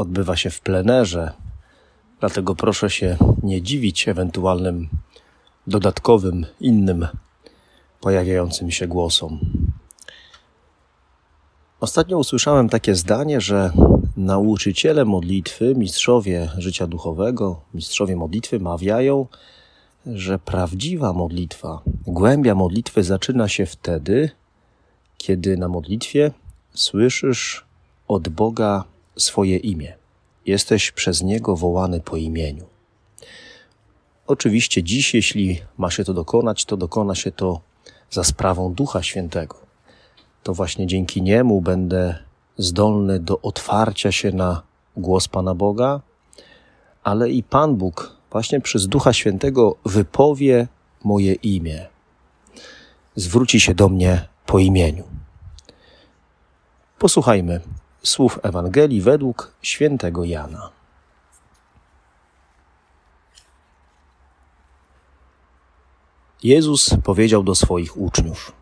odbywa się w plenerze, dlatego proszę się nie dziwić ewentualnym dodatkowym, innym pojawiającym się głosom. Ostatnio usłyszałem takie zdanie, że nauczyciele modlitwy, mistrzowie życia duchowego, mistrzowie modlitwy mawiają, że prawdziwa modlitwa, głębia modlitwy zaczyna się wtedy, kiedy na modlitwie słyszysz od Boga swoje imię. Jesteś przez Niego wołany po imieniu. Oczywiście dziś, jeśli ma się to dokonać, to dokona się to za sprawą Ducha Świętego. To właśnie dzięki Niemu będę zdolny do otwarcia się na głos Pana Boga, ale i Pan Bóg właśnie przez Ducha Świętego wypowie moje imię. Zwróci się do mnie po imieniu. Posłuchajmy słów Ewangelii według świętego Jana. Jezus powiedział do swoich uczniów: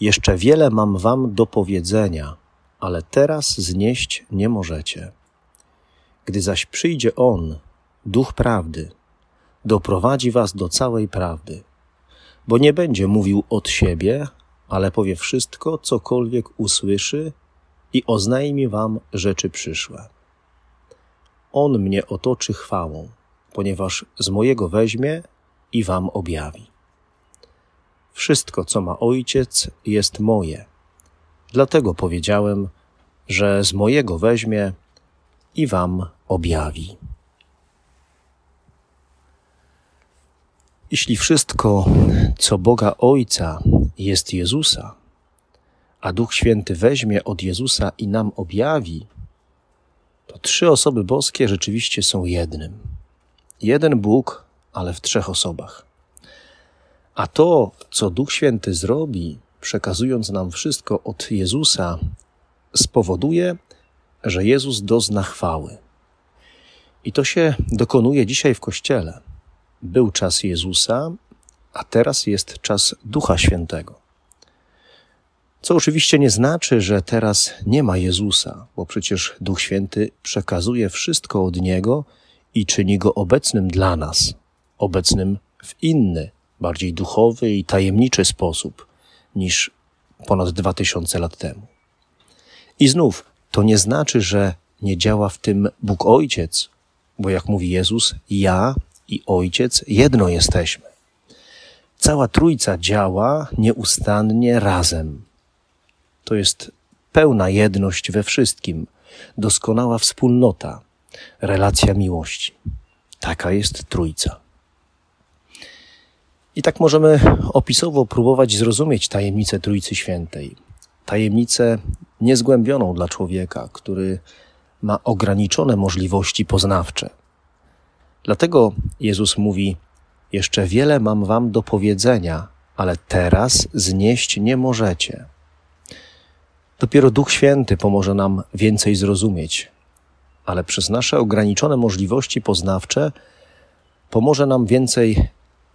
Jeszcze wiele mam wam do powiedzenia, ale teraz znieść nie możecie. Gdy zaś przyjdzie On, Duch Prawdy, doprowadzi was do całej prawdy, bo nie będzie mówił od siebie, ale powie wszystko, cokolwiek usłyszy i oznajmi wam rzeczy przyszłe. On mnie otoczy chwałą, ponieważ z mojego weźmie i wam objawi. Wszystko, co ma ojciec, jest moje. Dlatego powiedziałem, że z mojego weźmie i wam objawi. Jeśli wszystko, co Boga Ojca jest Jezusa, a Duch Święty weźmie od Jezusa i nam objawi, to trzy osoby boskie rzeczywiście są jednym. Jeden Bóg, ale w trzech osobach. A to, co Duch Święty zrobi, przekazując nam wszystko od Jezusa, spowoduje, że Jezus dozna chwały. I to się dokonuje dzisiaj w Kościele. Był czas Jezusa, a teraz jest czas Ducha Świętego. Co oczywiście nie znaczy, że teraz nie ma Jezusa, bo przecież Duch Święty przekazuje wszystko od Niego i czyni go obecnym dla nas, obecnym w inny, bardziej duchowy i tajemniczy sposób niż ponad dwa tysiące lat temu. I znów, to nie znaczy, że nie działa w tym Bóg Ojciec, bo jak mówi Jezus, ja i Ojciec jedno jesteśmy. Cała Trójca działa nieustannie razem. To jest pełna jedność we wszystkim, doskonała wspólnota, relacja miłości. Taka jest Trójca. I tak możemy opisowo próbować zrozumieć tajemnicę Trójcy Świętej. Tajemnicę niezgłębioną dla człowieka, który ma ograniczone możliwości poznawcze. Dlatego Jezus mówi: Jeszcze wiele mam wam do powiedzenia, ale teraz znieść nie możecie. Dopiero Duch Święty pomoże nam więcej zrozumieć, ale przez nasze ograniczone możliwości poznawcze pomoże nam więcej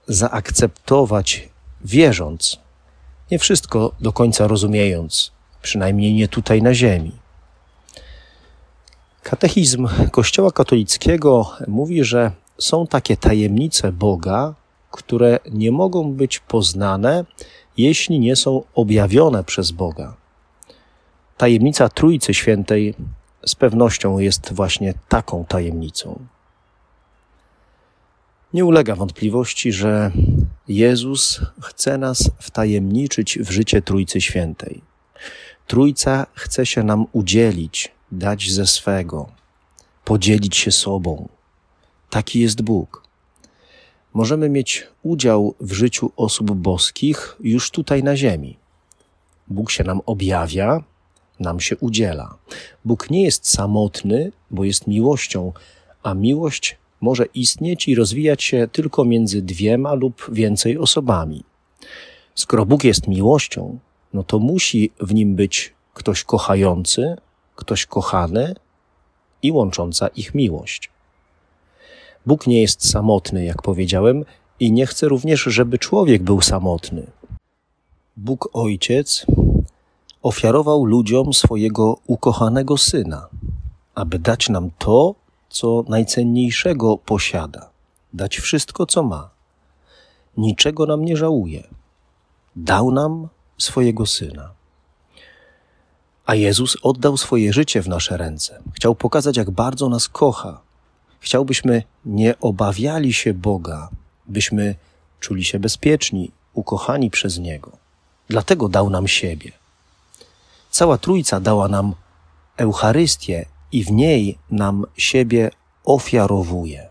zaakceptować, wierząc, nie wszystko do końca rozumiejąc, przynajmniej nie tutaj na Ziemi. Katechizm Kościoła katolickiego mówi, że są takie tajemnice Boga, które nie mogą być poznane, jeśli nie są objawione przez Boga. Tajemnica Trójcy Świętej z pewnością jest właśnie taką tajemnicą. Nie ulega wątpliwości, że Jezus chce nas wtajemniczyć w życie Trójcy Świętej. Trójca chce się nam udzielić, dać ze swego, podzielić się sobą. Taki jest Bóg. Możemy mieć udział w życiu osób boskich już tutaj na ziemi. Bóg się nam objawia, nam się udziela. Bóg nie jest samotny, bo jest miłością, a miłość może istnieć i rozwijać się tylko między dwiema lub więcej osobami. Skoro Bóg jest miłością, no to musi w nim być ktoś kochający, ktoś kochany i łącząca ich miłość. Bóg nie jest samotny, jak powiedziałem, i nie chce również, żeby człowiek był samotny. Bóg Ojciec ofiarował ludziom swojego ukochanego Syna, aby dać nam to, co najcenniejszego posiada, dać wszystko, co ma. Niczego nam nie żałuje. Dał nam swojego Syna. A Jezus oddał swoje życie w nasze ręce. Chciał pokazać, jak bardzo nas kocha. Chciał, byśmy nie obawiali się Boga, byśmy czuli się bezpieczni, ukochani przez Niego. Dlatego dał nam siebie. Cała Trójca dała nam Eucharystię i w niej nam siebie ofiarowuje.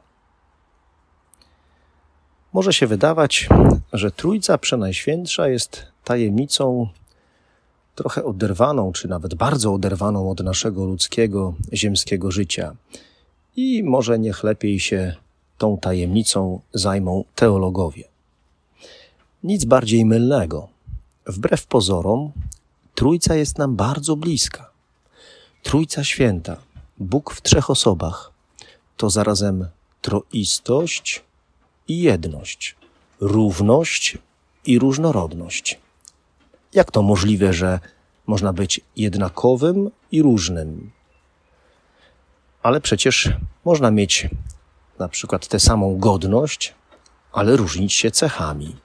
Może się wydawać, że Trójca Przenajświętsza jest tajemnicą trochę oderwaną, czy nawet bardzo oderwaną od naszego ludzkiego, ziemskiego życia. I może niech lepiej się tą tajemnicą zajmą teologowie. Nic bardziej mylnego. Wbrew pozorom, Trójca jest nam bardzo bliska. Trójca Święta, Bóg w trzech osobach, to zarazem troistość i jedność, równość i różnorodność. Jak to możliwe, że można być jednakowym i różnym? Ale przecież można mieć na przykład tę samą godność, ale różnić się cechami.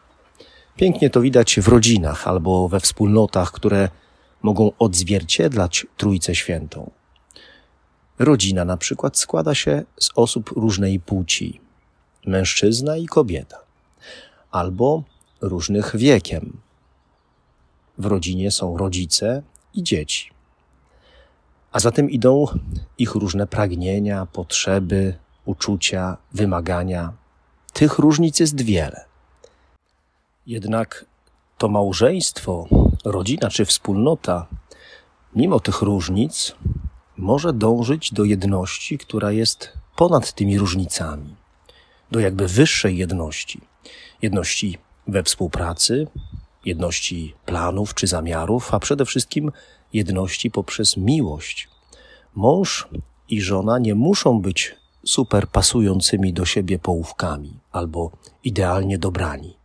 Pięknie to widać w rodzinach albo we wspólnotach, które mogą odzwierciedlać Trójcę Świętą. Rodzina na przykład składa się z osób różnej płci, mężczyzna i kobieta, albo różnych wiekiem. W rodzinie są rodzice i dzieci. A zatem idą ich różne pragnienia, potrzeby, uczucia, wymagania. Tych różnic jest wiele. Jednak to małżeństwo, rodzina czy wspólnota, mimo tych różnic, może dążyć do jedności, która jest ponad tymi różnicami, do jakby wyższej jedności. Jedności we współpracy, jedności planów czy zamiarów, a przede wszystkim jedności poprzez miłość. Mąż i żona nie muszą być super pasującymi do siebie połówkami albo idealnie dobrani.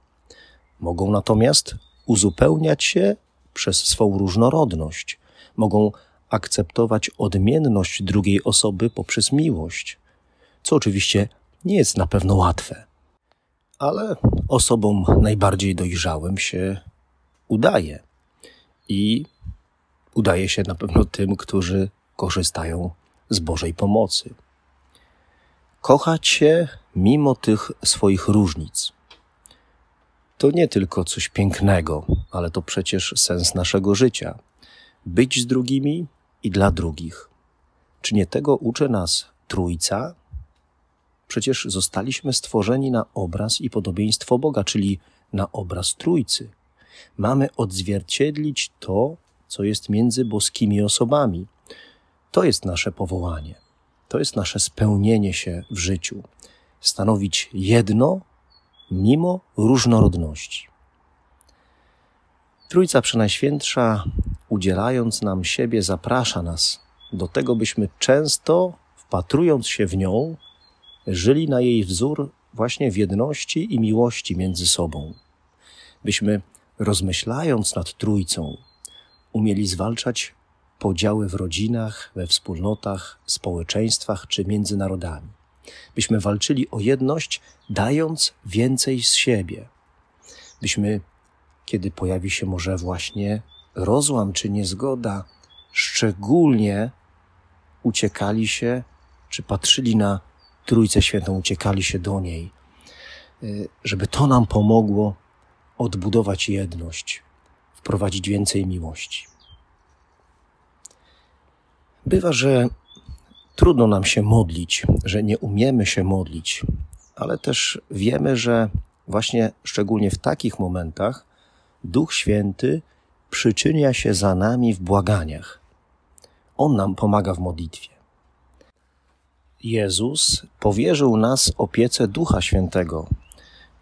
Mogą natomiast uzupełniać się przez swą różnorodność, mogą akceptować odmienność drugiej osoby poprzez miłość, co oczywiście nie jest na pewno łatwe. Ale osobom najbardziej dojrzałym się udaje. I udaje się na pewno tym, którzy korzystają z Bożej pomocy. Kochać się mimo tych swoich różnic. To nie tylko coś pięknego, ale to przecież sens naszego życia. Być z drugimi i dla drugich. Czy nie tego uczy nas Trójca? Przecież zostaliśmy stworzeni na obraz i podobieństwo Boga, czyli na obraz Trójcy. Mamy odzwierciedlić to, co jest między boskimi osobami. To jest nasze powołanie. To jest nasze spełnienie się w życiu. Stanowić jedno mimo różnorodności. Trójca Przenajświętsza, udzielając nam siebie, zaprasza nas do tego, byśmy często, wpatrując się w nią, żyli na jej wzór właśnie w jedności i miłości między sobą. Byśmy, rozmyślając nad Trójcą, umieli zwalczać podziały w rodzinach, we wspólnotach, społeczeństwach czy między narodami. Byśmy walczyli o jedność, dając więcej z siebie. Byśmy, kiedy pojawi się może właśnie rozłam czy niezgoda, szczególnie uciekali się, czy patrzyli na Trójcę Świętą, uciekali się do niej, y, żeby to nam pomogło odbudować jedność, wprowadzić więcej miłości. Bywa, że trudno nam się modlić, że nie umiemy się modlić, ale też wiemy, że właśnie szczególnie w takich momentach Duch Święty przyczynia się za nami w błaganiach, On nam pomaga w modlitwie. Jezus powierzył nas opiece Ducha Świętego,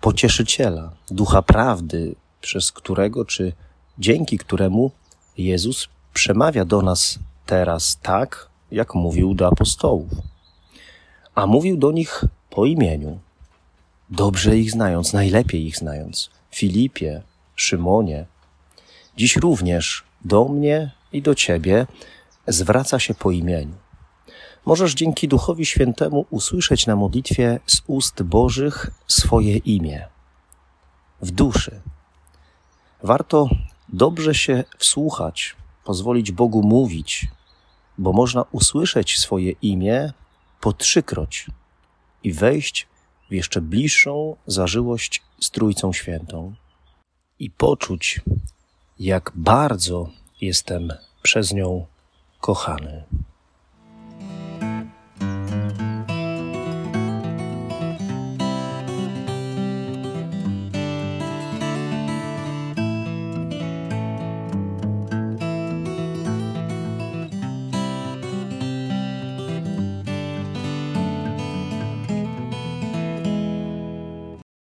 pocieszyciela, ducha prawdy, przez którego czy dzięki któremu Jezus przemawia do nas teraz tak, jak mówił do apostołów. A mówił do nich po imieniu, dobrze ich znając, najlepiej ich znając. Filipie, Szymonie, dziś również do mnie i do ciebie zwraca się po imieniu. Możesz dzięki Duchowi Świętemu usłyszeć na modlitwie z ust Bożych swoje imię w duszy. Warto dobrze się wsłuchać, pozwolić Bogu mówić, bo można usłyszeć swoje imię po trzykroć i wejść w jeszcze bliższą zażyłość z Trójcą Świętą i poczuć, jak bardzo jestem przez nią kochany.